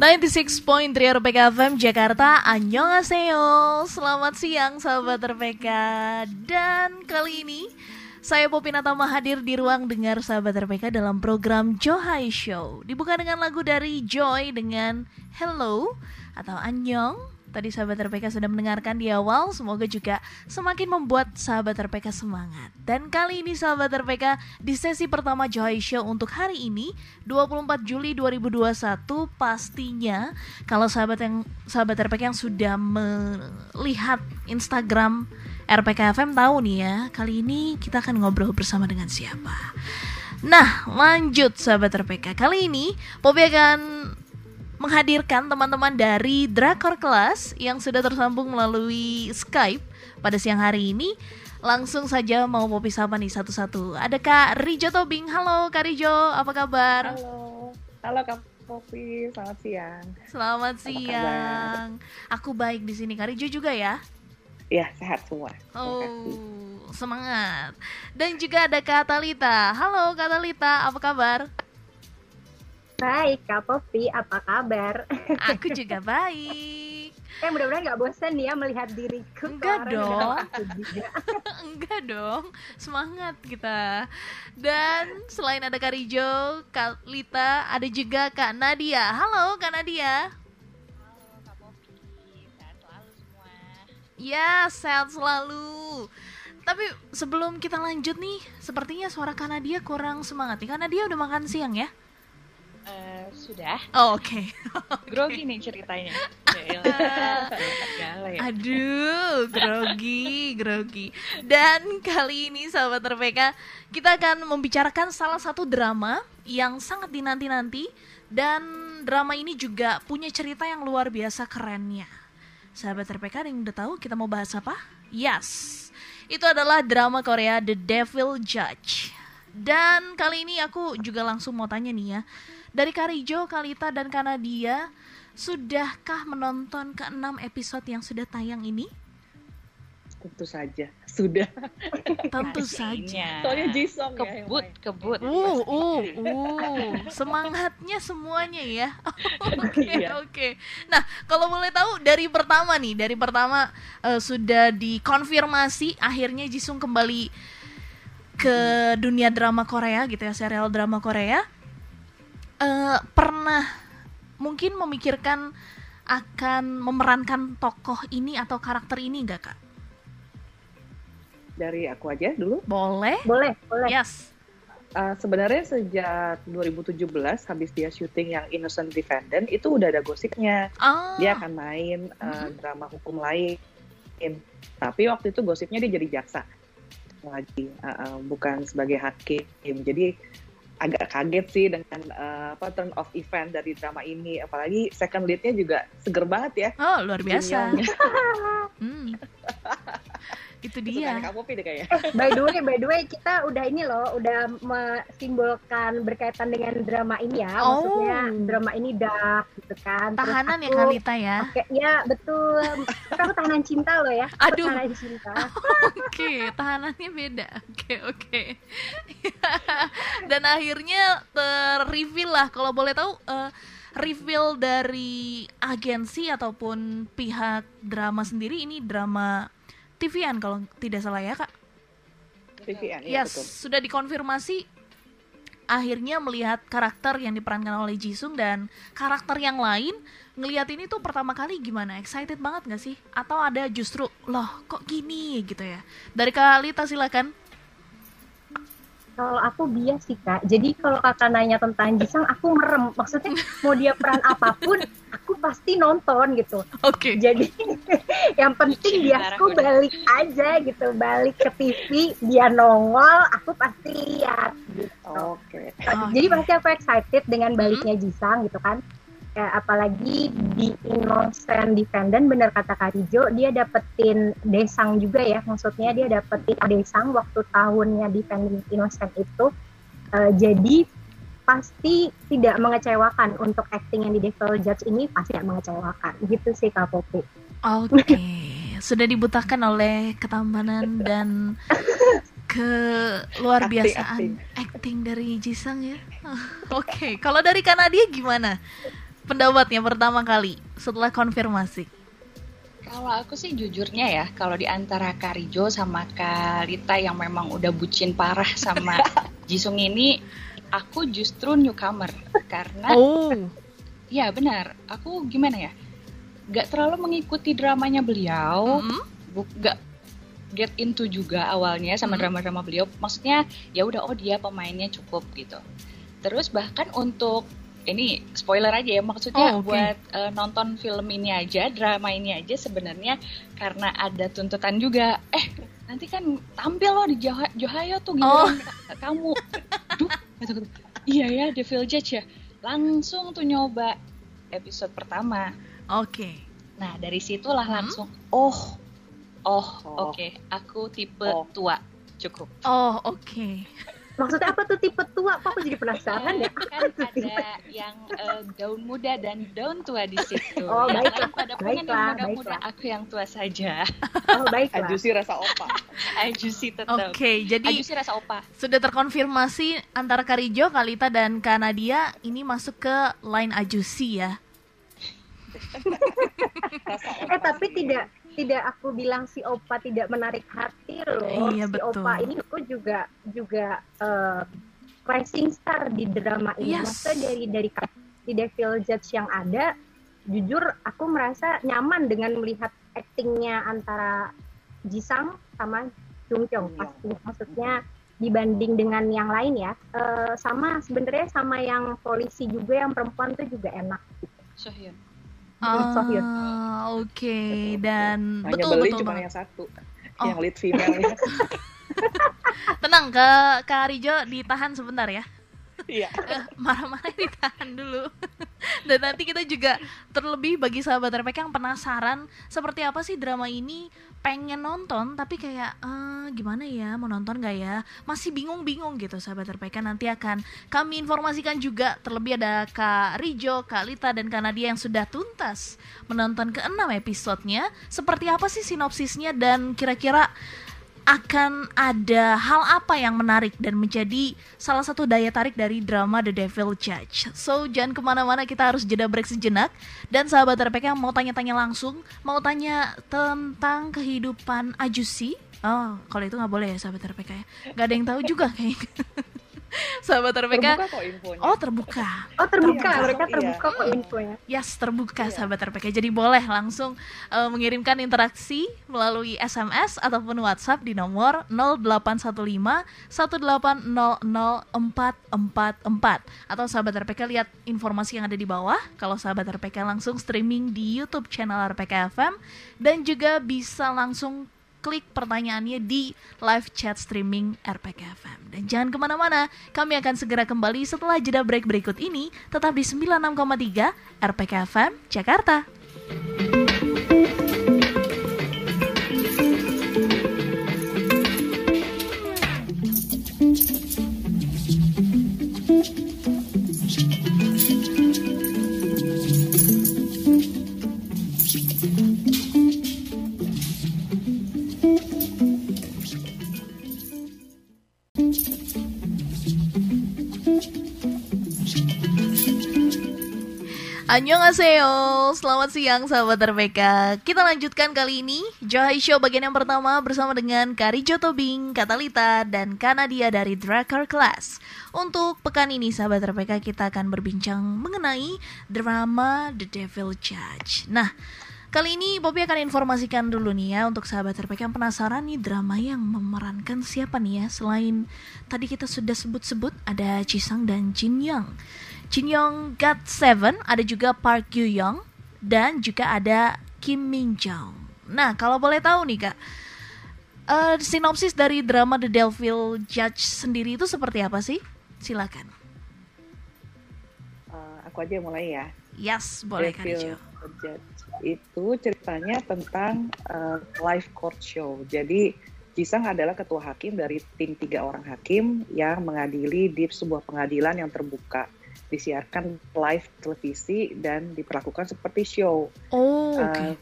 96.3 RPK FM Jakarta. Annyeonghaseyo. Selamat siang sahabat RPK Dan kali ini saya Popi Natama hadir di ruang dengar sahabat RPK dalam program Johai Show. Dibuka dengan lagu dari Joy dengan Hello atau Annyeong Tadi sahabat RPK sudah mendengarkan di awal, semoga juga semakin membuat sahabat RPK semangat. Dan kali ini sahabat RPK di sesi pertama Joy Show untuk hari ini 24 Juli 2021 pastinya kalau sahabat yang sahabat RPK yang sudah melihat Instagram RPK FM tahu nih ya, kali ini kita akan ngobrol bersama dengan siapa. Nah, lanjut sahabat RPK. Kali ini Popi akan menghadirkan teman-teman dari Drakor Class yang sudah tersambung melalui Skype pada siang hari ini. Langsung saja mau Popi sapa nih satu-satu. Ada Kak Rijo Tobing. Halo Kak Rijo, apa kabar? Halo, halo Kak Popi, selamat siang. Selamat siang. Aku baik di sini. Kak Rijo juga ya? Iya, sehat semua. Oh, semangat. Dan juga ada Kak Talita. Halo Kak Talita, apa kabar? Baik, Kak Popi, apa kabar? Aku juga baik. Eh, mudah-mudahan nggak bosan ya melihat diriku. Enggak dong. Enggak dong. Semangat kita. Dan selain ada Kak Rijo, Kak Lita, ada juga Kak Nadia. Halo Kak Nadia. Halo Kak Popi, sehat selalu semua. Ya, sehat selalu. Tapi sebelum kita lanjut nih, sepertinya suara Kak Nadia kurang semangat nih. Kak Nadia udah makan siang ya? Uh, sudah. Oh, Oke. Okay. grogi nih ceritanya. Ya ya. Aduh, grogi, grogi. Dan kali ini sahabat RPK, kita akan membicarakan salah satu drama yang sangat dinanti-nanti dan drama ini juga punya cerita yang luar biasa kerennya. Sahabat RPK yang udah tahu kita mau bahas apa? Yes. Itu adalah drama Korea The Devil Judge. Dan kali ini aku juga langsung mau tanya nih ya dari Karijo, Kalita, dan Kanadia, sudahkah menonton ke-6 episode yang sudah tayang ini? Tentu saja, sudah. Tentu saja. Soalnya Jisong kebut, ya kebut. Uh, uh, uh, semangatnya semuanya ya. Oke, okay, iya. oke. Okay. Nah, kalau boleh tahu dari pertama nih, dari pertama uh, sudah dikonfirmasi akhirnya Jisung kembali ke dunia drama Korea gitu ya, serial drama Korea uh, pernah mungkin memikirkan akan memerankan tokoh ini atau karakter ini enggak kak? Dari aku aja dulu. Boleh. Boleh, boleh. Yes. Uh, sebenarnya sejak 2017 habis dia syuting yang Innocent Defendant itu udah ada gosipnya. Oh. Dia akan main uh, mm-hmm. drama hukum lain. Tapi waktu itu gosipnya dia jadi jaksa lagi, uh, uh, bukan sebagai hakim. Jadi agak kaget sih dengan uh, apa turn of event dari drama ini. Apalagi second leadnya juga seger banget ya. Oh luar biasa. Hmm. itu dia. kamu deh kayaknya. By the way by the way kita udah ini loh udah mensimbolkan berkaitan dengan drama ini ya. Oh. maksudnya drama ini dark gitu kan. Tahanan Terus ya Kalita ya? okay, ya betul. Aku tahanan cinta loh ya. Aduh. tahanan cinta. Oke okay, tahanannya beda. Oke okay, oke. Okay. dan akhirnya terreveal lah. Kalau boleh tahu uh, reveal dari agensi ataupun pihak drama sendiri ini drama TVN kalau tidak salah ya kak? TVN ya yes, betul. sudah dikonfirmasi akhirnya melihat karakter yang diperankan oleh Jisung dan karakter yang lain ngelihat ini tuh pertama kali gimana? Excited banget gak sih? Atau ada justru loh kok gini? gitu ya. Dari Kak Lita silakan kalau aku bias sih kak. Jadi kalau kakak nanya tentang Jisung, aku merem. Maksudnya mau dia peran apa pun, aku pasti nonton gitu. Oke. Okay. Jadi yang penting biasku balik aja gitu, balik ke TV, dia nongol, aku pasti lihat. Gitu. Oke. Okay. Jadi pasti aku excited dengan baliknya Jisang gitu kan kayak apalagi di Innocent Defendant bener kata Karijo dia dapetin desang juga ya maksudnya dia dapetin desang waktu tahunnya Defendant Innocent itu uh, jadi pasti tidak mengecewakan untuk acting yang di Devil Judge ini pasti tidak mengecewakan gitu sih Kak oke okay. sudah dibutakan oleh ketampanan dan ke luar biasaan acting, acting. acting dari Jisang ya. Oke, okay. kalau dari Kanadia gimana? Pendapatnya pertama kali setelah konfirmasi? Kalau aku sih jujurnya ya, kalau di antara Karijo sama Karita yang memang udah bucin parah sama Jisung ini, aku justru newcomer karena Oh, ya benar, aku gimana ya, gak terlalu mengikuti dramanya beliau, mm, bu, gak get into juga awalnya sama Hmm. drama-drama beliau. Maksudnya ya udah oh dia pemainnya cukup gitu. Terus bahkan untuk ini spoiler aja ya maksudnya Oh, oke. buat eh, nonton film ini aja, drama ini aja sebenarnya karena ada tuntutan juga. Eh nanti kan tampil loh di Joha- Johayo tuh Oh. giliran ka- kamu. Duh, kata-kata, iya ya Devil Judge ya. Langsung tuh nyoba episode pertama. oke. Nah, dari situlah Hmm. langsung oh oh, Oh. oke, aku tipe Oh. tua. Cukup. Oh, oke. Maksudnya apa tuh tipe tua? Kok aku jadi penasaran ya? kan ada yang eh, daun muda dan daun tua di situ. Oh, yang baiklah, lain pada pengen yang baiklah, muda-muda, baiklah. aku yang tua saja. Oh baiklah. Ajusi rasa opa. Ajusi tetap. Oke, jadi Ajusi rasa opa. sudah terkonfirmasi antara Karijo, Kalita dan Kanadia ini masuk ke line Ajusi ya. Eh tapi tidak tidak aku bilang si Opa tidak menarik hati loh. Iya, si betul. Opa ini aku juga juga eh, rising star di drama ini. Yes. Maksudnya dari dari di Devil Judge yang ada, jujur aku merasa nyaman dengan melihat aktingnya antara Jisang sama Jung Kyung. Iya. Pasti maksudnya dibanding dengan yang lain ya. Eh, sama sebenarnya sama yang polisi juga yang perempuan tuh juga enak. Sohyun. Sohyun. Ah, oke. Betul, Dan Hanya betul beli betul cuma banget. yang satu. Oh. Yang lead female-nya. Tenang, ke Kak Rijo ditahan sebentar ya. Iya. Eh, Marah-marah ditahan dulu. Dan nanti kita juga terlebih bagi sahabat RPK yang penasaran seperti apa sih drama ini pengen nonton tapi kayak eh, gimana ya mau nonton gak ya masih bingung-bingung gitu sahabat RPK nanti akan kami informasikan juga terlebih ada Kak Rijo, Kak Lita dan Kak Nadia yang sudah tuntas menonton keenam episodenya seperti apa sih sinopsisnya dan kira-kira akan ada hal apa yang menarik dan menjadi salah satu daya tarik dari drama The Devil Judge. So, jangan ke mana-mana, kita harus jeda break sejenak. Dan sahabat RPK mau tanya-tanya langsung, mau tanya tentang kehidupan Ajusi. Oh, kalau itu nggak boleh ya sahabat RPK ya. Nggak ada yang tahu juga kayaknya. sahabat RPK. Terbuka kok infonya. Oh, terbuka. Oh terbuka, Iya, mereka iya. terbuka kok infonya. Yes, terbuka Iya. sahabat RPK. Jadi boleh langsung eh, mengirimkan interaksi melalui SMS ataupun WhatsApp di nomor 0815 1800444 atau sahabat RPK lihat informasi yang ada di bawah. Kalau sahabat RPK langsung streaming di YouTube channel RPK FM dan juga bisa langsung klik pertanyaannya di live chat streaming RPK FM. Dan jangan ke mana-mana, kami akan segera kembali setelah jeda break berikut ini, tetap di 96,3 RPK FM, Jakarta. Annyeonghaseyo, selamat siang sahabat RPK Kita lanjutkan kali ini Johai Show bagian yang pertama bersama dengan Karijo Tobing, Katalita, dan Kanadia dari Drakar Class. Untuk pekan ini sahabat RPK kita akan berbincang mengenai drama The Devil Judge. Nah, Kali ini Bobby akan informasikan dulu nih ya untuk sahabat RPK yang penasaran nih drama yang memerankan siapa nih ya Selain tadi kita sudah sebut-sebut ada Jisang dan Jin Young Jin Young God Seven, ada juga Park Yoo Young dan juga ada Kim Min Jong. Nah, kalau boleh tahu nih kak, eh, sinopsis dari drama The Devil Judge sendiri itu seperti apa sih? Silakan. Eh, aku aja yang mulai ya. Yes, boleh Devil. Judge. Itu ceritanya tentang eh, live court show. Jadi Jisang adalah ketua hakim dari tim tiga orang hakim yang mengadili di sebuah pengadilan yang terbuka disiarkan live televisi dan diperlakukan seperti show. Oh. Eh,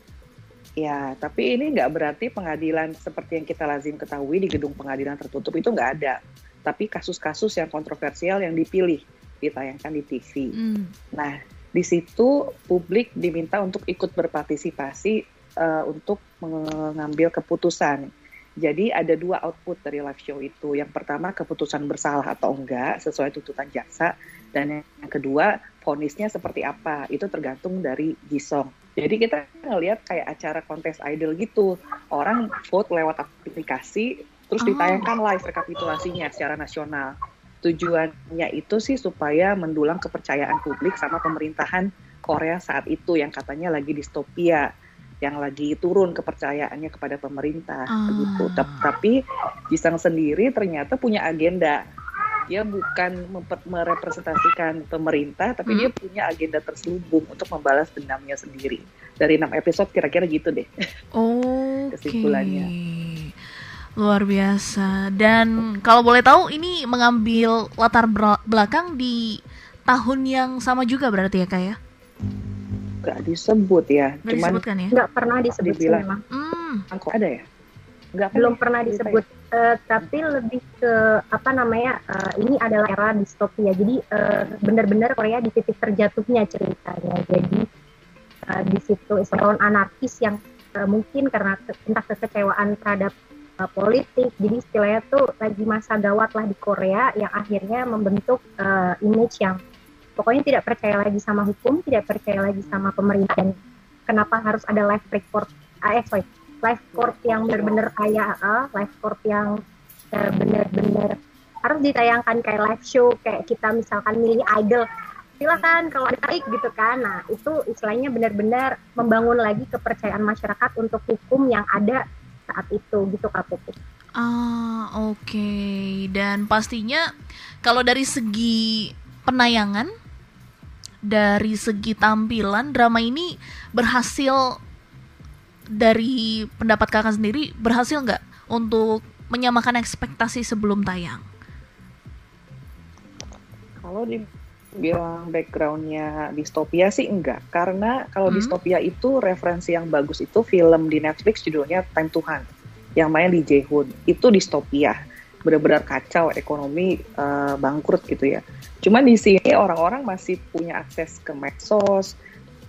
ya, tapi ini nggak berarti pengadilan seperti yang kita lazim ketahui di gedung pengadilan tertutup itu nggak ada. Tapi kasus-kasus yang kontroversial yang dipilih ditayangkan di TV. Hmm. Nah, Di situ publik diminta untuk ikut berpartisipasi uh, untuk mengambil keputusan. Jadi ada dua output dari live show itu. Yang pertama keputusan bersalah atau enggak sesuai tuntutan jaksa dan yang kedua vonisnya seperti apa. Itu tergantung dari Jisong. Jadi kita ngelihat kayak acara kontes idol gitu. Orang vote lewat aplikasi terus oh. ditayangkan live rekapitulasinya secara nasional. Tujuannya itu sih supaya mendulang kepercayaan publik sama pemerintahan Korea saat itu yang katanya lagi distopia yang lagi turun kepercayaannya kepada pemerintah uh. begitu. Tapi Jisang sendiri ternyata punya agenda. Dia bukan merepresentasikan pemerintah, tapi hmm. dia punya agenda terselubung untuk membalas dendamnya sendiri. Dari enam episode kira-kira gitu deh. Oh, kesimpulannya. Luar biasa. Dan kalau boleh tahu ini mengambil latar belakang di tahun yang sama juga berarti ya kak ya? nggak disebut ya. Nggak Cuman disebutkan ya? Nggak pernah disebut dibilang, memang. Hmm. Angkot ada ya? Nggak belum pernah disebut. Uh, tapi lebih ke apa namanya? Uh, ini adalah era distopia. Jadi uh, benar-benar Korea di titik terjatuhnya ceritanya. Jadi uh, di situ Islam anarkis yang uh, mungkin karena entah kekecewaan terhadap uh, politik. Jadi istilahnya tuh lagi masa gawat lah di Korea yang akhirnya membentuk uh, image yang pokoknya tidak percaya lagi sama hukum, tidak percaya lagi sama pemerintah dan kenapa harus ada live report, ah, eh live court yang benar-benar kayak uh, live court yang uh, benar-benar harus ditayangkan kayak live show kayak kita misalkan milih idol silakan kalau ada tarik gitu kan nah itu istilahnya benar-benar membangun lagi kepercayaan masyarakat untuk hukum yang ada saat itu gitu kak Puput. Ah oke okay. dan pastinya kalau dari segi penayangan dari segi tampilan drama ini berhasil dari pendapat kakak sendiri berhasil nggak untuk menyamakan ekspektasi sebelum tayang? Kalau dibilang backgroundnya distopia sih enggak, karena kalau hmm. distopia itu referensi yang bagus itu film di Netflix judulnya Time Tuhan yang main di Jaehoon itu distopia benar-benar kacau ekonomi uh, bangkrut gitu ya. Cuman di sini orang-orang masih punya akses ke medsos.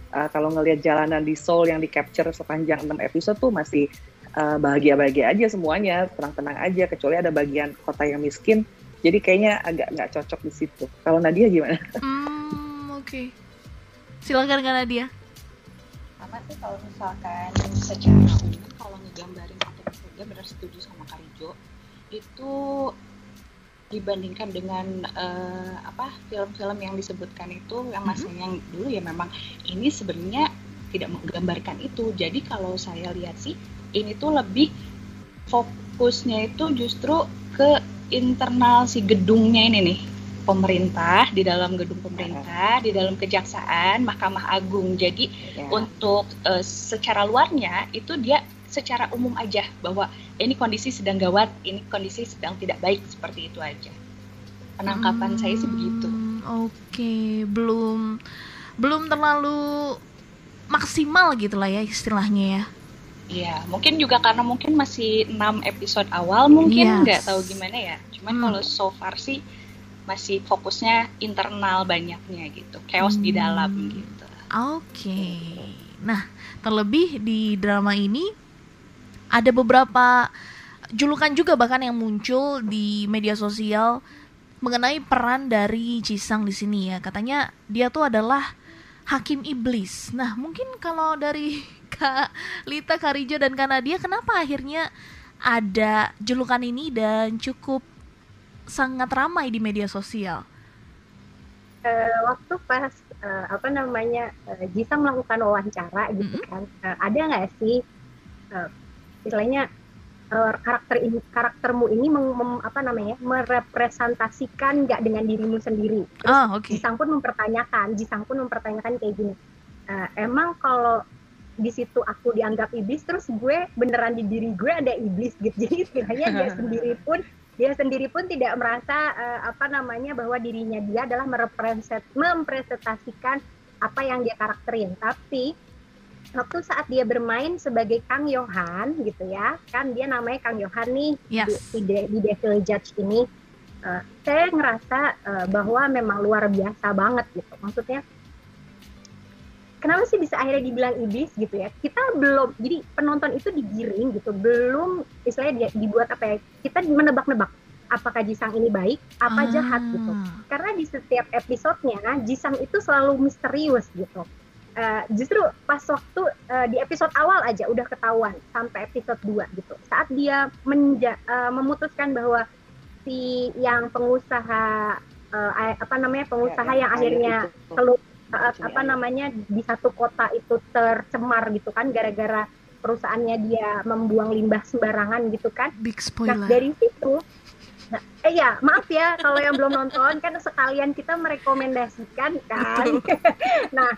Uh, kalau ngelihat jalanan di Seoul yang di capture sepanjang 6 episode tuh masih uh, bahagia-bahagia aja semuanya, tenang-tenang aja kecuali ada bagian kota yang miskin. Jadi kayaknya agak nggak cocok di situ. Kalau Nadia gimana? Hmm, oke. Okay. Silakan Kak Nadia. Sama sih kalau misalkan secara umum kalau ngegambarin satu episode benar setuju sama Karijo itu dibandingkan dengan uh, apa film-film yang disebutkan itu yang masih mm-hmm. yang dulu ya memang ini sebenarnya tidak menggambarkan itu. Jadi kalau saya lihat sih ini tuh lebih fokusnya itu justru ke internal si gedungnya ini nih pemerintah di dalam gedung pemerintah di dalam kejaksaan Mahkamah Agung jadi yeah. untuk uh, secara luarnya itu dia secara umum aja bahwa ini kondisi sedang gawat, ini kondisi sedang tidak baik seperti itu aja. Penangkapan hmm, saya sih begitu. Hmm, oke, okay. belum belum terlalu maksimal gitulah ya istilahnya ya. Iya, mungkin juga karena mungkin masih 6 episode awal mungkin nggak yes. tahu gimana ya. Cuman hmm. kalau so far sih masih fokusnya internal banyaknya gitu, chaos hmm. di dalam gitu. Oke. Okay. Nah, terlebih di drama ini ada beberapa julukan juga bahkan yang muncul di media sosial mengenai peran dari Jisang di sini ya. Katanya dia tuh adalah hakim iblis. Nah, mungkin kalau dari Kak Lita, Karijo dan Kak Nadia kenapa akhirnya ada julukan ini dan cukup sangat ramai di media sosial? Uh, waktu pas uh, apa namanya uh, Jisang melakukan wawancara gitu mm -hmm. kan, uh, ada nggak sih uh, istilahnya uh, karakter ini karaktermu ini meng, mem, apa namanya merepresentasikan nggak dengan dirimu sendiri. Terus oh, okay. Jisang pun mempertanyakan, Jisang pun mempertanyakan kayak gini. Uh, emang kalau di situ aku dianggap iblis, terus gue beneran di diri gue ada iblis gitu. Jadi istilahnya dia sendiri pun dia sendiri pun tidak merasa uh, apa namanya bahwa dirinya dia adalah merepresentasikan apa yang dia karakterin. Tapi waktu saat dia bermain sebagai Kang Yohan gitu ya kan dia namanya Kang Yohan nih yes. di, di, di Devil Judge ini. Uh, saya ngerasa uh, bahwa memang luar biasa banget gitu. Maksudnya kenapa sih bisa akhirnya dibilang iblis gitu ya? Kita belum jadi penonton itu digiring gitu. Belum istilahnya dia dibuat apa ya kita menebak-nebak apakah Jisang ini baik apa jahat gitu. Ah. karena di setiap episodenya Jisang itu selalu misterius gitu Eh, justru pas waktu eh, di episode awal aja udah ketahuan sampai episode 2 gitu saat dia menja- eh, memutuskan bahwa si yang pengusaha eh, apa namanya pengusaha Ya, yang akhirnya keluar saat Maksudnya apa ya. namanya di satu kota itu tercemar gitu kan gara-gara perusahaannya dia membuang limbah sembarangan gitu kan Big Nah spoiler. dari situ, nah, eh ya maaf ya kalau yang belum nonton kan sekalian kita merekomendasikan kan. nah,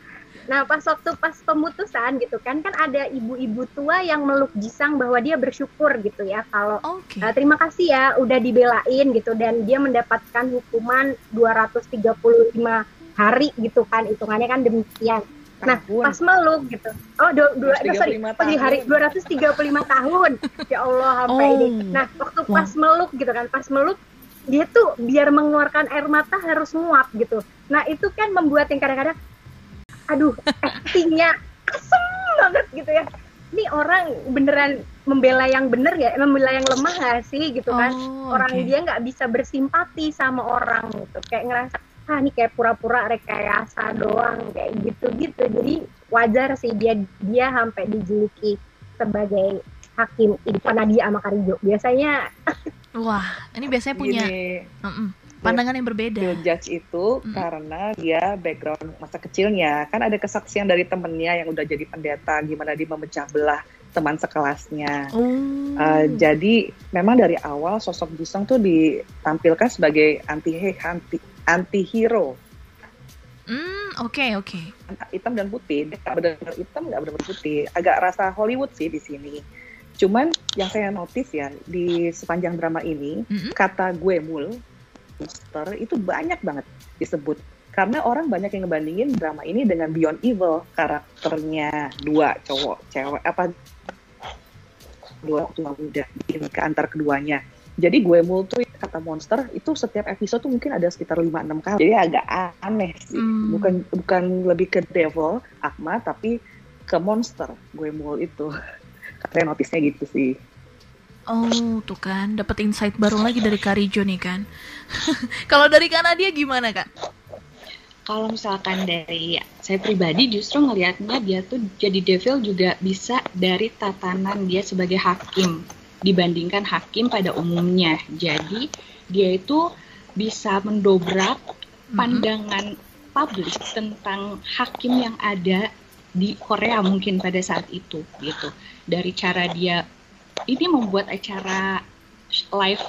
nah pas waktu pas pemutusan gitu kan kan ada ibu-ibu tua yang meluk Jisang bahwa dia bersyukur gitu ya kalau Oke. "Eh, terima kasih ya udah dibelain gitu dan dia mendapatkan hukuman 235 hari gitu kan hitungannya kan demikian. Nah, Tahun. pas meluk gitu. Oh, dua, dua, 235 sorry, oh, di hari 235 tahun. Ya Allah, sampai Oh. ini. Nah, waktu pas meluk gitu kan, pas meluk dia tuh biar mengeluarkan air mata harus nguap gitu. Nah, itu kan membuat yang kadang-kadang aduh, actingnya asem banget gitu ya. Ini orang beneran membela yang bener ya, membela yang lemah gak sih gitu kan? Oh, orang dia nggak bisa bersimpati sama orang gitu. Kayak ngerasa ah ini kayak pura-pura rekayasa doang kayak gitu-gitu. Jadi wajar sih dia dia sampai dijuluki sebagai hakim di depan Nadia sama Karijo biasanya Wah, ini biasanya punya Gini, mm-mm, pandangan yang berbeda. Bill Judge itu Mm. karena dia background masa kecilnya kan ada kesaksian dari temennya yang udah jadi pendeta gimana dia memecah belah teman sekelasnya. Oh. Uh, jadi memang dari awal sosok Jisung tuh ditampilkan sebagai anti anti anti hero Hmm, oke oke. hitam dan putih dia nggak benar-benar hitam nggak benar-benar putih agak rasa Hollywood sih di sini cuman yang saya notice ya di sepanjang drama ini Mm-mm. kata gue mul monster itu banyak banget disebut. Karena orang banyak yang ngebandingin drama ini dengan Beyond Evil karakternya dua cowok cewek apa dua tua muda ke antar keduanya. Jadi gue mul tuh kata monster itu setiap episode tuh mungkin ada sekitar 5-6 kali. Jadi agak aneh sih. Hmm. bukan bukan lebih ke devil akma tapi ke monster gue mul itu. Katanya notisnya gitu sih Oh, tuh kan, dapat insight baru lagi dari Karijo nih kan. Kalau dari Kanadia gimana kak? Kalau misalkan dari saya pribadi justru ngelihatnya dia tuh jadi devil juga bisa dari tatanan dia sebagai hakim dibandingkan hakim pada umumnya. Jadi dia itu bisa mendobrak pandangan publik tentang hakim yang ada di Korea mungkin pada saat itu gitu. Dari cara dia ini membuat acara live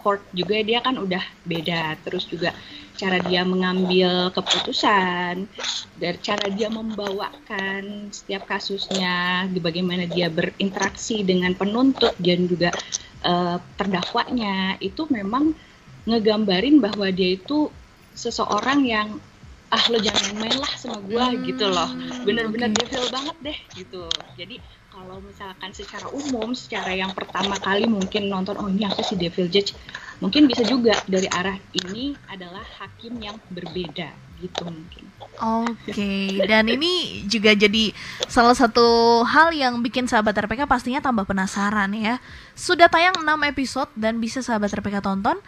court juga dia kan udah beda. Terus juga cara dia mengambil keputusan, dari cara dia membawakan setiap kasusnya, bagaimana dia berinteraksi dengan penuntut dan juga eh, terdakwanya itu memang ngegambarin bahwa dia itu seseorang yang ah lo jangan main lah sama gua Hmm, gitu loh bener-bener oke. devil banget deh gitu jadi kalau misalkan secara umum secara yang pertama kali mungkin nonton oh ini apa sih devil judge mungkin bisa juga dari arah ini adalah hakim yang berbeda gitu mungkin Oke, dan ini juga jadi salah satu hal yang bikin sahabat RPK pastinya tambah penasaran ya. Sudah tayang 6 episode dan bisa sahabat RPK tonton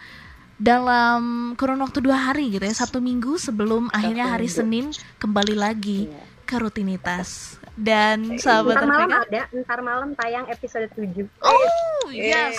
dalam kurun waktu dua hari gitu ya, satu minggu sebelum akhirnya hari minggu. Senin kembali lagi Iya. ke rutinitas. Dan sahabat ntar malam ada ntar malam tayang episode 7 oh yes,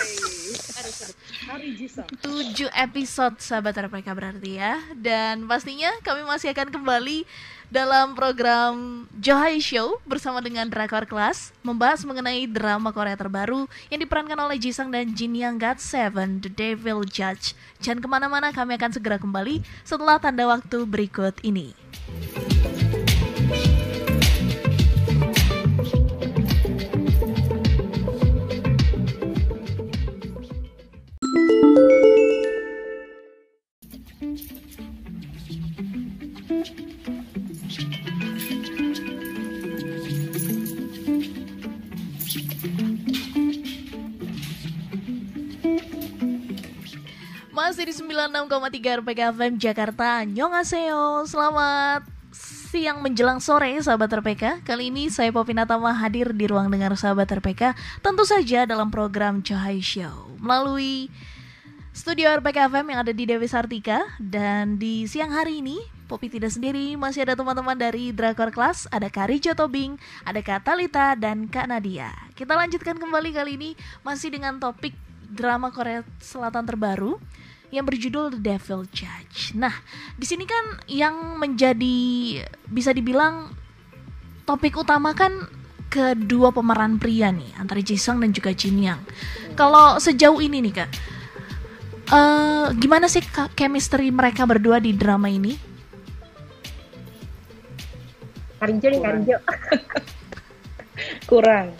Hari Jisung. 7 episode sahabat RPK berarti ya. Dan pastinya kami masih akan kembali dalam program Johai Show bersama dengan Drakor Class membahas mengenai drama Korea terbaru yang diperankan oleh Jisung dan Jin Young God Seven The Devil Judge. Jangan ke mana-mana, kami akan segera kembali setelah tanda waktu berikut ini. Masih di 96,3 RPK FM Jakarta Annyeonghaseyo Selamat siang menjelang sore sahabat RPK Kali ini saya Popi Natama hadir di ruang dengar sahabat RPK Tentu saja dalam program Cahaya Show. Melalui studio RPK FM yang ada di Dewi Sartika. Dan di siang hari ini Popi tidak sendiri, masih ada teman-teman dari Drakor Class Ada Kari Tobing, ada Kak Talita, dan Kak Nadia. Kita lanjutkan kembali kali ini masih dengan topik drama Korea Selatan terbaru yang berjudul The Devil Judge. Nah, di sini kan yang menjadi bisa dibilang topik utama kan kedua pemeran pria nih antara Jisung dan juga Jin Yang. Kalau sejauh ini nih kak, uh, gimana sih chemistry mereka berdua di drama ini? Karijo nih Karijo. Kurang.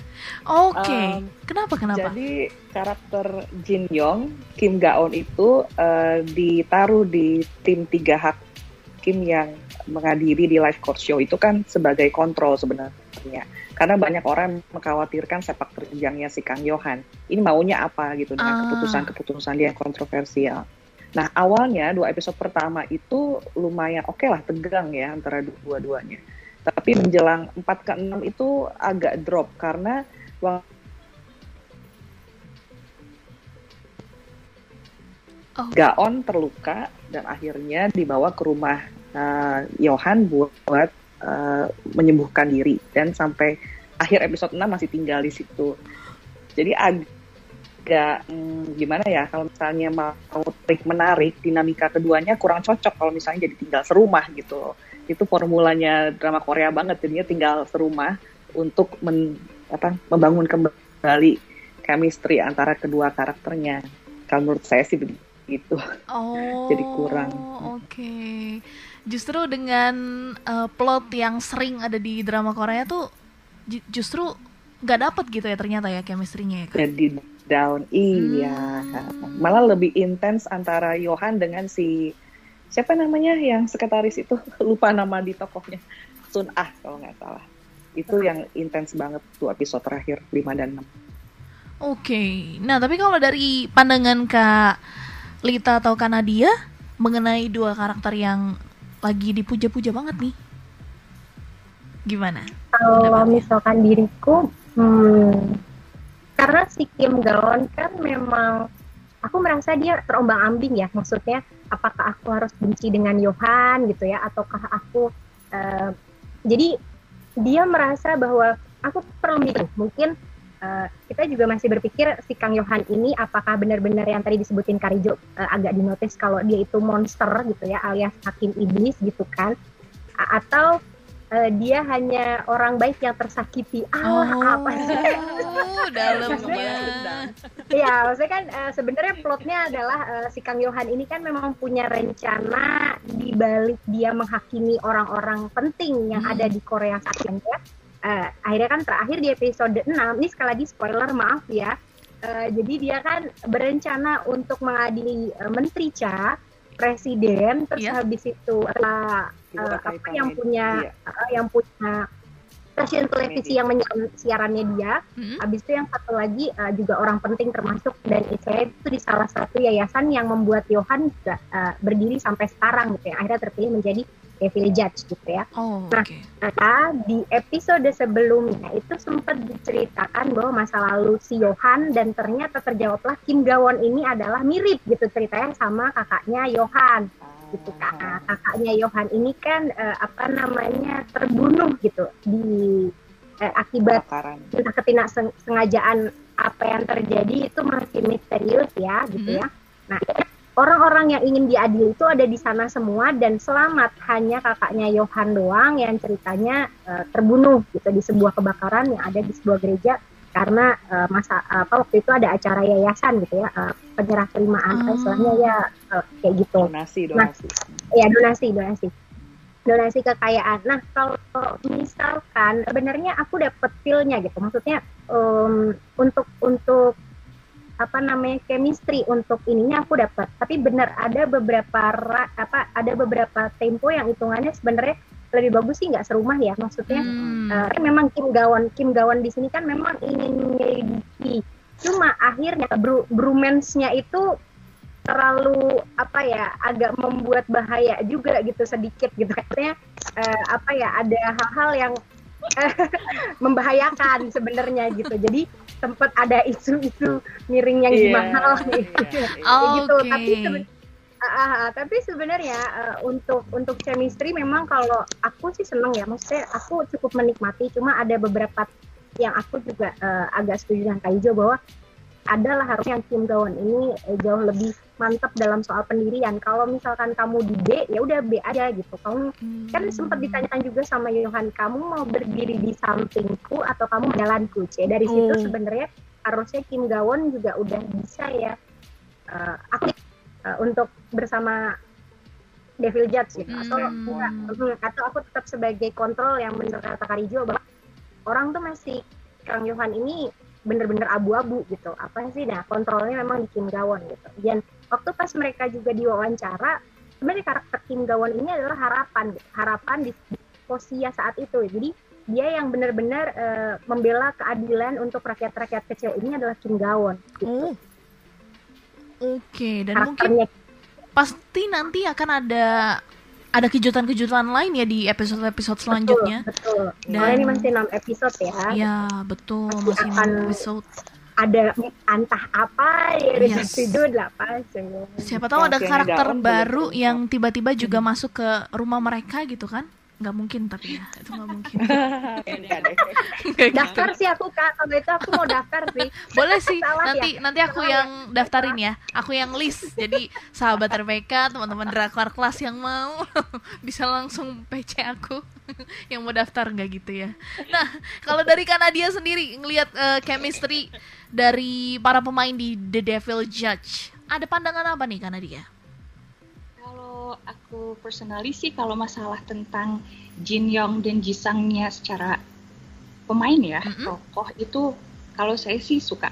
Oke, okay. um, kenapa kenapa? Jadi karakter Jin Yong, Kim Gaon itu uh, ditaruh di tim tiga hakim yang menghadiri di live court show itu kan sebagai kontrol sebenarnya. Karena banyak orang mengkhawatirkan sepak terjangnya si Kang Yohan. Ini maunya apa gitu dengan ah. keputusan-keputusan dia yang kontroversial. Nah awalnya dua episode pertama itu lumayan oke okay lah tegang ya antara dua-duanya. Tapi menjelang 4 ke 6 itu agak drop karena Oh. Gaon terluka dan akhirnya dibawa ke rumah uh, Johan buat, buat uh, menyembuhkan diri dan sampai akhir episode 6 masih tinggal di situ. Jadi agak hmm, gimana ya kalau misalnya mau trik menarik dinamika keduanya kurang cocok kalau misalnya jadi tinggal serumah gitu Itu formulanya drama Korea banget jadinya tinggal serumah untuk men, apa membangun kembali chemistry antara kedua karakternya. Kalau menurut saya sih begitu. Oh. Jadi kurang. Oke. Okay. Justru dengan uh, plot yang sering ada di drama Korea tuh justru nggak dapet gitu ya ternyata ya chemistry-nya ya. Jadi down iya. Hmm. Malah lebih intens antara Johan dengan si siapa namanya yang sekretaris itu lupa nama di tokohnya Sun Ah kalau nggak salah itu yang intens banget tuh episode terakhir 5 dan 6 Oke, okay. nah tapi kalau dari pandangan Kak Lita atau Kak Nadia mengenai dua karakter yang lagi dipuja-puja banget nih, gimana? Kalau misalkan diriku, hmm, karena si Kim Gaon kan memang aku merasa dia terombang ambing ya maksudnya apakah aku harus benci dengan Johan gitu ya ataukah aku uh, jadi dia merasa bahwa aku perlu mikir mungkin uh, kita juga masih berpikir si Kang Yohan ini apakah benar-benar yang tadi disebutin Karijo uh, agak dinotis kalau dia itu monster gitu ya alias hakim iblis gitu kan. A atau uh, dia hanya orang baik yang tersakiti. Allah oh, apa sih? Dalamnya ya maksudnya kan uh, sebenarnya plotnya adalah uh, si Kang Yohan ini kan memang punya rencana di balik dia menghakimi orang-orang penting yang hmm. ada di Korea saat ini ya. Uh, akhirnya kan terakhir di episode 6 ini sekali lagi spoiler maaf ya. Uh, jadi dia kan berencana untuk mengadili uh, Menteri Cha presiden terus yeah. habis itu uh, uh, apa yang punya uh, yang punya stasiun televisi yang menyiarkan siarannya dia. Mm-hmm. Habis itu yang satu lagi uh, juga orang penting termasuk dan saya itu di salah satu yayasan yang membuat Johan juga uh, berdiri sampai sekarang gitu ya. Akhirnya terpilih menjadi Devil Judge gitu ya. Oh, nah, okay. nah, di episode sebelumnya itu sempat diceritakan bahwa masa lalu si Johan dan ternyata terjawablah Kim Gawon ini adalah mirip gitu ceritanya sama kakaknya Johan gitu kak. Nah, kakaknya Johan ini kan uh, apa namanya terbunuh gitu di uh, akibat entah ketidak sengajaan apa yang terjadi itu masih misterius ya gitu hmm. ya. Nah orang-orang yang ingin diadili itu ada di sana semua dan selamat. Hanya kakaknya Johan doang yang ceritanya uh, terbunuh gitu di sebuah kebakaran yang ada di sebuah gereja karena uh, masa apa waktu itu ada acara yayasan gitu ya uh, penyerah terimaan hmm. istilahnya ya uh, kayak gitu. Donasi donasi. nah, ya donasi donasi. Donasi kekayaan. Nah kalau misalkan sebenarnya aku dapet feelnya gitu. Maksudnya um, untuk untuk apa namanya chemistry untuk ininya aku dapat tapi benar ada beberapa apa ada beberapa tempo yang hitungannya sebenarnya lebih bagus sih nggak serumah ya maksudnya hmm. uh, memang Kim Gawan Kim Gawan di sini kan memang ingin menyelidiki cuma akhirnya bro, bromance-nya itu terlalu apa ya agak membuat bahaya juga gitu sedikit gitu katanya uh, apa ya ada hal-hal yang membahayakan sebenarnya gitu jadi sempat ada isu-isu miring yang yeah, gimana gitu, yeah, yeah. gitu okay. tapi Uh, tapi sebenarnya uh, untuk untuk chemistry memang kalau aku sih seneng ya, maksudnya aku cukup menikmati. Cuma ada beberapa yang aku juga uh, agak setuju dengan Kaijo bahwa adalah harusnya yang Kim Gawon ini uh, jauh lebih mantap dalam soal pendirian. Kalau misalkan kamu di B, ya udah B aja gitu. Kamu hmm. kan sempat ditanyakan juga sama Yohan, kamu mau berdiri di sampingku atau kamu jalanku? C. Dari situ hmm. sebenarnya harusnya Kim Gawon juga udah bisa ya. Uh, aku uh, untuk bersama Devil Judge gitu atau hmm. enggak hmm, atau aku tetap sebagai kontrol yang benar kata Karijo bahwa orang tuh masih Kang Yohan ini bener-bener abu-abu gitu apa sih nah kontrolnya memang di Kim Gawon gitu dan waktu pas mereka juga diwawancara sebenarnya karakter Kim Gawon ini adalah harapan gitu. harapan di posisi saat itu jadi dia yang benar-benar uh, membela keadilan untuk rakyat-rakyat kecil ini adalah Kim Gawon gitu. Oh Oke, dan mungkin pasti nanti akan ada ada kejutan-kejutan lain ya di episode-episode selanjutnya. Betul. betul. Dan ini masih 6 episode ya. Ya, betul, masih, masih 6 episode. Ada entah apa ya yes. episode 8 Siapa tahu ada karakter baru yang tiba-tiba juga masuk ke rumah mereka gitu kan? Nggak mungkin tapi ya itu nggak mungkin. Daftar sih aku kak. Kalau itu aku mau daftar sih. Boleh sih. Salah nanti ya? nanti aku Salah yang ya? daftarin ya. Aku yang list. Jadi sahabat RPK teman-teman drakor kelas yang mau bisa langsung PC aku yang mau daftar. Nggak gitu ya. Nah kalau dari Kanadia sendiri ngelihat uh, chemistry dari para pemain di The Devil Judge ada pandangan apa nih Kanadia aku personally sih kalau masalah tentang Jin Yong dan Jisangnya secara pemain ya, mm -hmm. tokoh itu kalau saya sih suka.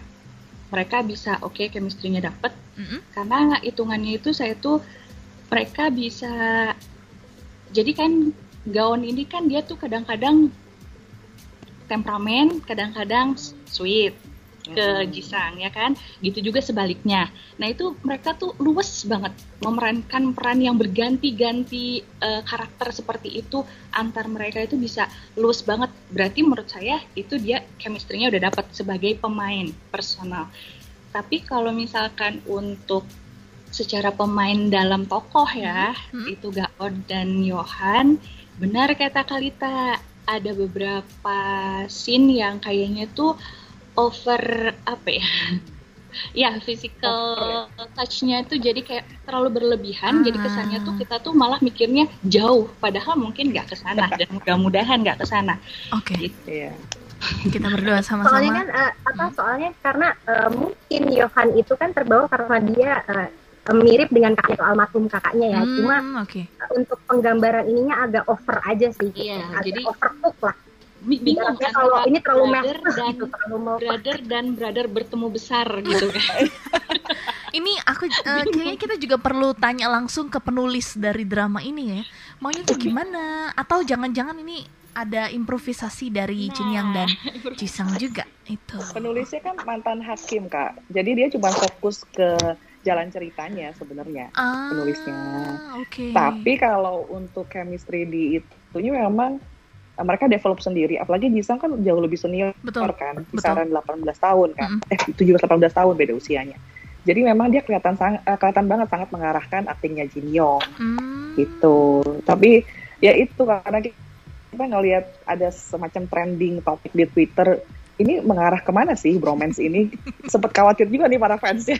Mereka bisa oke okay, chemistry-nya dapet. Mm -hmm. Karena hitungannya itu saya tuh mereka bisa jadi kan gaun ini kan dia tuh kadang-kadang temperamen, kadang-kadang sweet ke Jisang ya kan? Gitu juga sebaliknya. Nah itu mereka tuh luwes banget memerankan peran yang berganti-ganti uh, karakter seperti itu antar mereka itu bisa luwes banget. Berarti menurut saya itu dia chemistry-nya udah dapat sebagai pemain personal. Tapi kalau misalkan untuk secara pemain dalam tokoh ya hmm. itu Gaon dan Johan benar kata Kalita. Ada beberapa scene yang kayaknya tuh over apa ya ya physical ya? touch-nya itu jadi kayak terlalu berlebihan ah. jadi kesannya tuh kita tuh malah mikirnya jauh padahal mungkin nggak ke sana dan mudah-mudahan nggak ke sana oke okay. gitu. ya kita berdoa sama-sama soalnya kan uh, apa soalnya karena uh, mungkin Yohan itu kan terbawa karena dia uh, mirip dengan kakek atau almarhum kakaknya ya hmm, cuma okay. uh, untuk penggambaran ininya agak over aja sih iya, agak jadi overcook lah bingung kan kalau ini terlalu brother dan gitu, terlalu brother dan brother bertemu besar gitu kan. ini aku uh, kayaknya kita juga perlu tanya langsung ke penulis dari drama ini ya. Maunya tuh gimana? Atau jangan-jangan ini ada improvisasi dari nah, Jin Yang dan Jisang juga itu. Penulisnya kan mantan hakim kak, jadi dia cuma fokus ke jalan ceritanya sebenarnya ah, penulisnya. Okay. Tapi kalau untuk chemistry di itu memang mereka develop sendiri apalagi Jisang kan jauh lebih senior Betul. kan kisaran Betul. 18 tahun kan mm -hmm. eh 17 18 tahun beda usianya jadi memang dia kelihatan sang, uh, kelihatan banget sangat mengarahkan aktingnya Jin Yong mm. gitu tapi ya itu karena kita ngelihat ada semacam trending topik di Twitter ini mengarah ke mana sih bromance ini? Sempat khawatir juga nih para fansnya.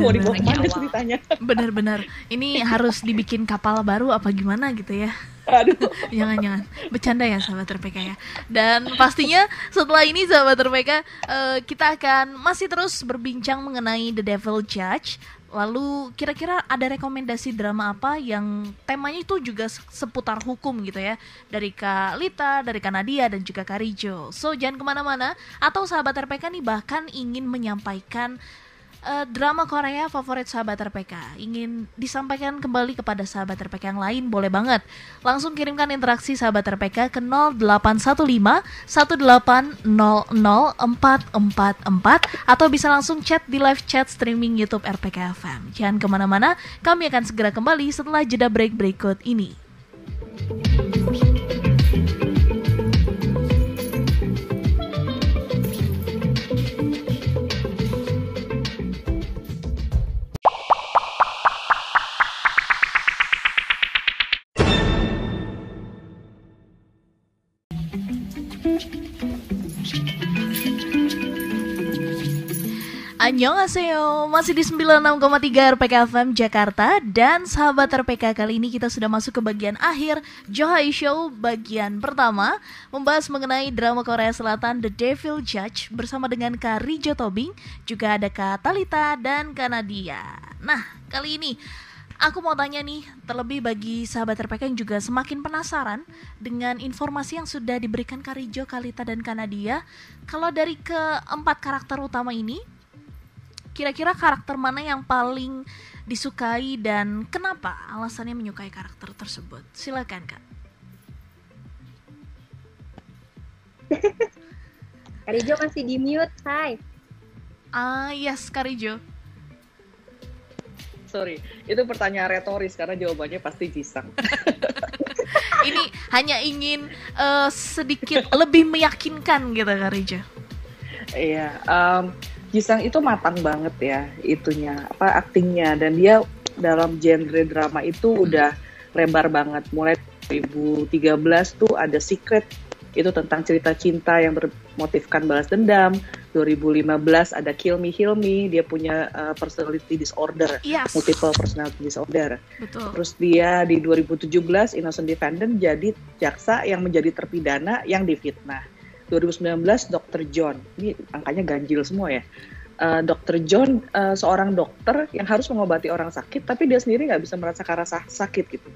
Mau dibawa ke mana ceritanya? Bener-bener. Ini harus dibikin kapal baru apa gimana gitu ya? Aduh. jangan jangan bercanda ya sahabat RPK ya. Dan pastinya setelah ini sahabat RPK uh, eh, kita akan masih terus berbincang mengenai The Devil Judge. Lalu kira-kira ada rekomendasi drama apa yang temanya itu juga seputar hukum gitu ya Dari Kak Lita, dari Kak Nadia, dan juga Kak Rijo So jangan ke mana-mana Atau sahabat RPK nih bahkan ingin menyampaikan uh, drama Korea favorit sahabat RPK ingin disampaikan kembali kepada sahabat RPK yang lain boleh banget. Langsung kirimkan interaksi sahabat RPK ke 0815 1800 444 atau bisa langsung chat di live chat streaming YouTube RPK FM jangan ke mana-mana kami akan segera kembali setelah jeda break berikut ini Annyeonghaseyo, masih di 96,3 RPK FM Jakarta Dan sahabat RPK kali ini kita sudah masuk ke bagian akhir Johai Show bagian pertama Membahas mengenai drama Korea Selatan The Devil Judge Bersama dengan Kak Rijo Tobing Juga ada Kak Talita dan Kak Nadia Nah kali ini Aku mau tanya nih, terlebih bagi sahabat RPK yang juga semakin penasaran dengan informasi yang sudah diberikan Karijo, Kalita, dan Kanadia. Kalau dari keempat karakter utama ini, kira-kira karakter mana yang paling disukai dan kenapa alasannya menyukai karakter tersebut? Silakan kak. Karijo masih di mute, hai. Ah yes, Karijo. Sorry, itu pertanyaan retoris karena jawabannya pasti Jisang. Ini hanya ingin uh, sedikit lebih meyakinkan gitu Karijo. Iya, um, Jisang itu matang banget ya itunya apa aktingnya. Dan dia dalam genre drama itu udah lebar banget. Mulai 2013 tuh ada Secret itu tentang cerita cinta yang bermotifkan balas dendam. 2015 ada Kill Me Heal Me dia punya uh, personality disorder yes. multiple personality disorder. Betul. terus dia di 2017 Innocent Defendant jadi jaksa yang menjadi terpidana yang difitnah 2019 Dr. John. Ini angkanya ganjil semua ya. Uh, Dr. John uh, seorang dokter yang harus mengobati orang sakit, tapi dia sendiri nggak bisa merasakan rasa sakit gitu.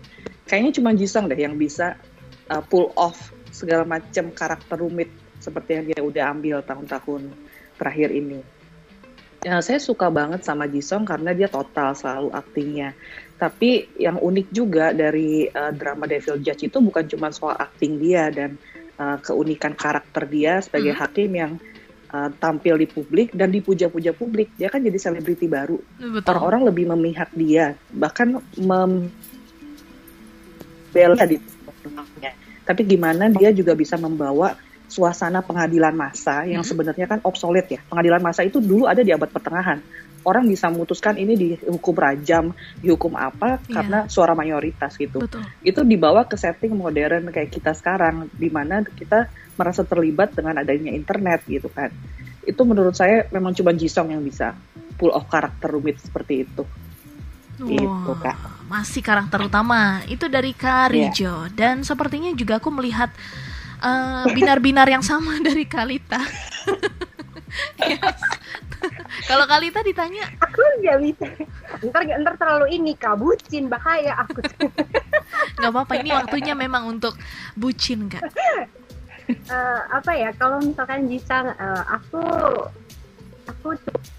Kayaknya cuma Jisung deh yang bisa uh, pull off segala macam karakter rumit seperti yang dia udah ambil tahun-tahun terakhir ini. Ya, saya suka banget sama Jisung karena dia total selalu aktingnya. Tapi yang unik juga dari uh, drama Devil Judge itu bukan cuma soal akting dia dan uh, keunikan karakter dia sebagai hmm. hakim yang uh, tampil di publik dan dipuja-puja publik. Dia kan jadi selebriti baru. Orang-orang lebih memihak dia, bahkan membela di Tapi gimana dia juga bisa membawa suasana pengadilan massa yang hmm. sebenarnya kan obsolete ya. Pengadilan massa itu dulu ada di abad pertengahan orang bisa memutuskan ini dihukum rajam, dihukum apa yeah. karena suara mayoritas gitu. Betul. Itu dibawa ke setting modern kayak kita sekarang di mana kita merasa terlibat dengan adanya internet gitu kan. Itu menurut saya memang cuma Jisong yang bisa pull off karakter rumit seperti itu. Wow, itu kak. Masih karakter utama itu dari Karijo yeah. dan sepertinya juga aku melihat eh, binar-binar uh, yang sama dari Kalita. yes. Kalau Kalita ditanya, aku nggak bisa. Ntar ntar terlalu ini kabucin bahaya aku. Nggak apa-apa ini waktunya memang untuk bucin kak. Uh, apa ya kalau misalkan Jisang uh, aku aku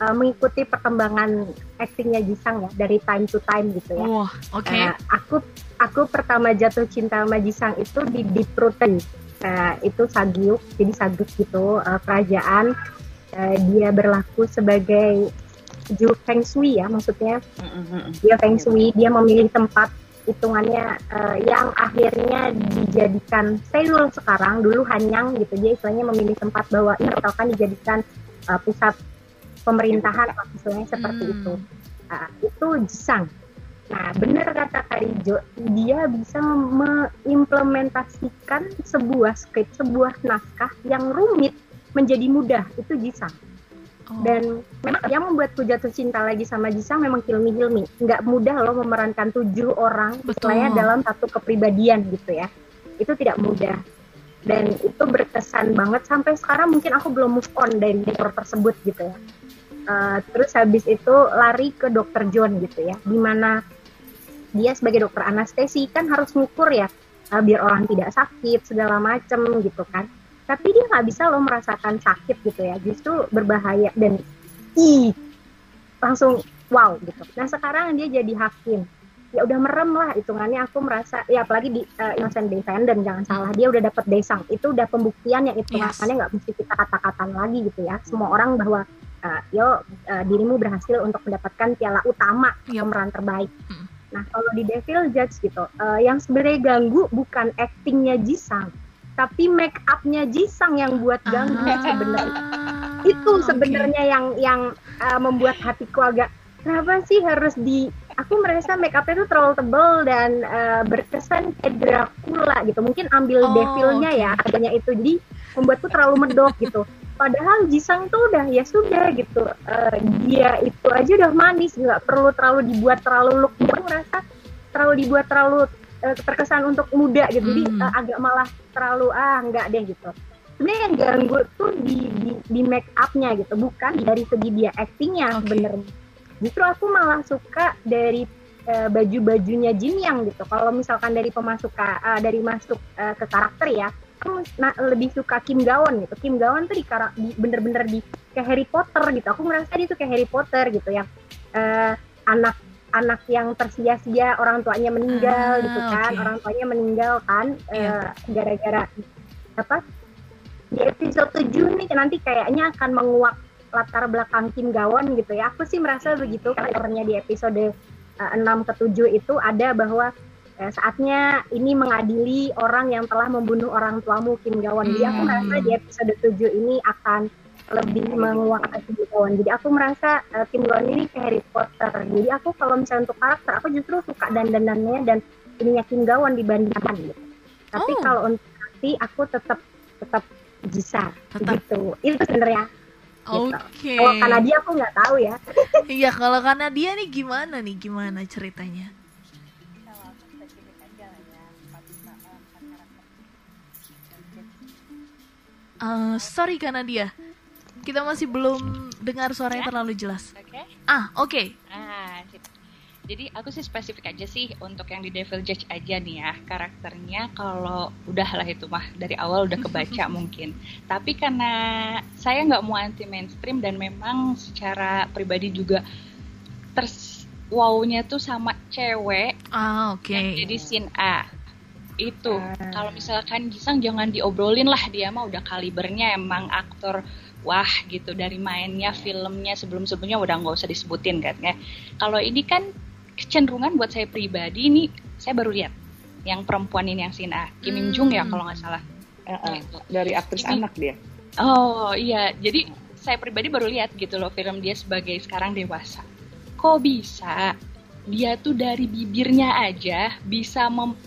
uh, mengikuti perkembangan aktingnya Jisang ya dari time to time gitu ya. Wah, oke. Okay. Uh, aku aku pertama jatuh cinta sama Jisang itu di di Pruten. Uh, itu Sagyuk, jadi Sagyuk gitu uh, kerajaan uh, dia berlaku sebagai Ju Feng Shui ya maksudnya dia Feng Shui dia memilih tempat hitungannya uh, yang akhirnya dijadikan Seoul sekarang dulu Hanyang gitu. Dia istilahnya memilih tempat bahwa ini akan dijadikan uh, pusat pemerintahan istilahnya seperti hmm. itu. Uh, itu Jisang. Nah, benar kata Karijo, dia bisa mengimplementasikan sebuah skrip, sebuah naskah yang rumit menjadi mudah itu Jisang oh. dan memang yang membuatku jatuh cinta lagi sama Jisang memang Hilmi Hilmi nggak mudah loh memerankan tujuh orang istilahnya dalam satu kepribadian gitu ya. Itu tidak mudah. Dan itu berkesan banget sampai sekarang mungkin aku belum move on dari aktor tersebut gitu ya. Uh, terus habis itu lari ke dokter John gitu ya di mana dia sebagai dokter anestesi kan harus ngukur ya uh, biar orang tidak sakit segala macem gitu kan tapi dia nggak bisa loh merasakan sakit gitu ya. Justru berbahaya. Dan ih langsung wow gitu. Nah sekarang dia jadi hakim. Ya udah merem lah hitungannya. Aku merasa ya apalagi di uh, innocent defendant jangan salah. Dia udah dapat desang. Itu udah pembuktian yang itu yes. nggak mesti kita kata-kataan lagi gitu ya. Semua orang bahwa uh, yo uh, dirimu berhasil untuk mendapatkan piala utama yep. pemeran terbaik. Hmm. nah kalau di Devil Judge gitu uh, yang sebenarnya ganggu bukan actingnya Jisang tapi make upnya Jisang yang buat ganggu ah. sebenarnya itu sebenarnya okay. yang yang uh, membuat hatiku agak kenapa sih harus di aku merasa make upnya itu terlalu tebal dan uh, berkesan kayak Dracula gitu mungkin ambil oh, devilnya okay. ya adanya itu jadi membuatku terlalu medok gitu padahal Jisang tuh udah ya sudah gitu uh, dia itu aja udah manis nggak perlu terlalu dibuat terlalu look aku merasa terlalu dibuat terlalu uh, terkesan untuk muda gitu. Jadi uh, agak malah terlalu ah nggak deh gitu. Sebenarnya yang ganggu tuh di, di, di make upnya gitu bukan dari segi dia actingnya okay. sebenarnya. Justru aku malah suka dari uh, baju-bajunya Jin Yang gitu. Kalau misalkan dari pemasukan uh, dari masuk uh, ke karakter ya aku nah, lebih suka Kim Gawon gitu. Kim Gawon tuh di, di bener-bener di kayak Harry Potter gitu. Aku merasa dia tuh kayak Harry Potter gitu yang uh, anak anak yang tersia-sia orang tuanya meninggal ah, gitu kan okay. orang tuanya meninggal kan yeah. uh, gara-gara apa di episode 7 nih nanti kayaknya akan menguak latar belakang Kim Gawon gitu ya. Aku sih merasa begitu karena di episode uh, eh, 6 ke 7 itu ada bahwa uh, saatnya ini mengadili orang yang telah membunuh orang tuamu Kim Gawon. Jadi aku merasa di episode 7 ini akan lebih menguatkan Kim Gawon. Jadi aku merasa uh, Kim Gawon ini kayak Harry Potter. Jadi aku kalau misalnya untuk karakter aku justru suka dandanannya dan ininya Kim Gawon dibandingkan gitu. Tapi oh. kalau untuk nanti aku tetap tetap bisa gitu. Itu sebenarnya Gitu. Oke. Okay. Kalau Kanadia aku nggak tahu ya. Iya kalau Kanadia nih gimana nih gimana ceritanya? Uh, sorry Kanadia, kita masih belum dengar suaranya ya? terlalu jelas. Okay. Ah, oke. Okay. Ah, jadi aku sih spesifik aja sih untuk yang di Devil Judge aja nih ya karakternya kalau udahlah itu mah dari awal udah kebaca mungkin. Tapi karena saya nggak mau anti mainstream dan memang secara pribadi juga ters wownya tuh sama cewek. Ah oke. Okay. Jadi scene A itu uh. kalau misalkan Jisang jangan diobrolin lah dia mah udah kalibernya emang aktor wah gitu dari mainnya filmnya sebelum sebelumnya udah nggak usah disebutin kan ya. Kalau ini kan kecenderungan buat saya pribadi ini saya baru lihat yang perempuan ini yang Sina. Kim Jung ya hmm. kalau nggak salah. Uh, uh, dari aktris ini, anak dia. Oh iya. Jadi saya pribadi baru lihat gitu loh film dia sebagai sekarang dewasa. Kok bisa? Dia tuh dari bibirnya aja bisa mem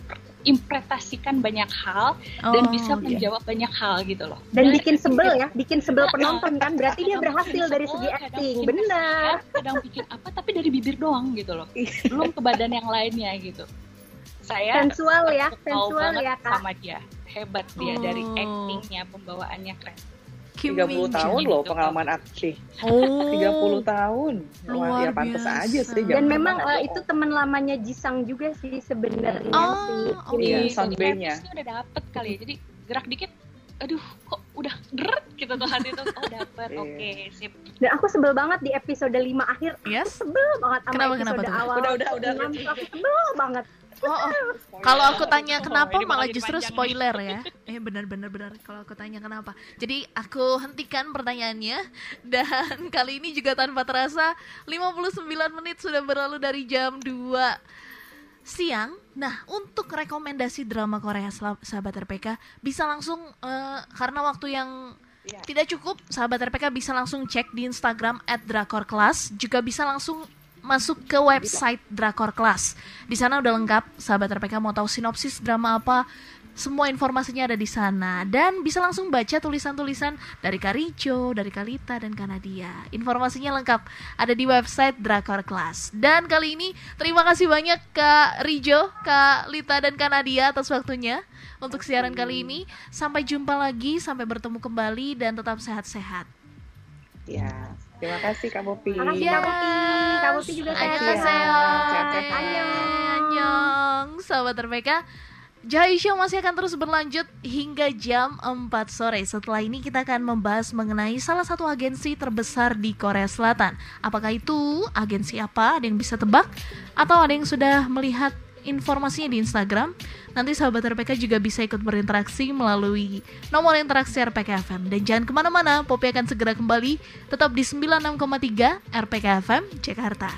menginterpretasikan banyak hal oh, dan bisa iya. menjawab banyak hal gitu loh. Dan, dan bikin sebel ya, bikin sebel penonton kan. Berarti dia berhasil dari segi acting. Benar. Kadang bikin apa tapi dari bibir doang gitu loh. Iya. Belum ke badan yang lainnya gitu. Saya sensual ya, sensual ya Kak. Sama dia. Hebat dia oh. dari actingnya, pembawaannya keren. Kim 30 tahun loh pengalaman aktif. Oh. 30 tahun. Luar ya pantas aja sih. Dan memang uh, itu teman lamanya Jisang juga sih sebenarnya oh, sih. Oh, iya, soundbay-nya. udah dapet kali ya. Jadi gerak dikit aduh kok udah deret gitu tuh hati tuh oh dapet iya. oke okay, sip dan aku sebel banget di episode 5 akhir yes sebel banget sama kenapa, episode kenapa, awal udah udah udah aku sebel banget Oh, oh. kalau aku tanya kenapa oh, malah justru spoiler ya. Eh benar-benar benar kalau aku tanya kenapa. Jadi aku hentikan pertanyaannya dan kali ini juga tanpa terasa 59 menit sudah berlalu dari jam 2 siang. Nah, untuk rekomendasi drama Korea sahabat RPK bisa langsung uh, karena waktu yang yeah. tidak cukup, sahabat RPK bisa langsung cek di Instagram @drakorclass, juga bisa langsung masuk ke website Drakor Class. Di sana udah lengkap, sahabat RPK mau tahu sinopsis drama apa, semua informasinya ada di sana dan bisa langsung baca tulisan-tulisan dari Karijo, dari Kalita dan Kanadia. Informasinya lengkap ada di website Drakor Class. Dan kali ini terima kasih banyak Kak Rijo, Kak Lita dan Kanadia atas waktunya untuk siaran kali ini. Sampai jumpa lagi, sampai bertemu kembali dan tetap sehat-sehat. Ya, terima kasih Kak Popi. Terima kasih Kak Popi. Kak Popi juga sehat. Annyeong. Annyeong. Sahabat RPK, Jai Show masih akan terus berlanjut hingga jam 4 sore. Setelah ini kita akan membahas mengenai salah satu agensi terbesar di Korea Selatan. Apakah itu agensi apa? Ada yang bisa tebak? Atau ada yang sudah melihat informasinya di Instagram? Nanti sahabat RPK juga bisa ikut berinteraksi melalui nomor interaksi RPK FM. Dan jangan ke mana-mana, Popi akan segera kembali tetap di 96,3 RPK FM Jakarta.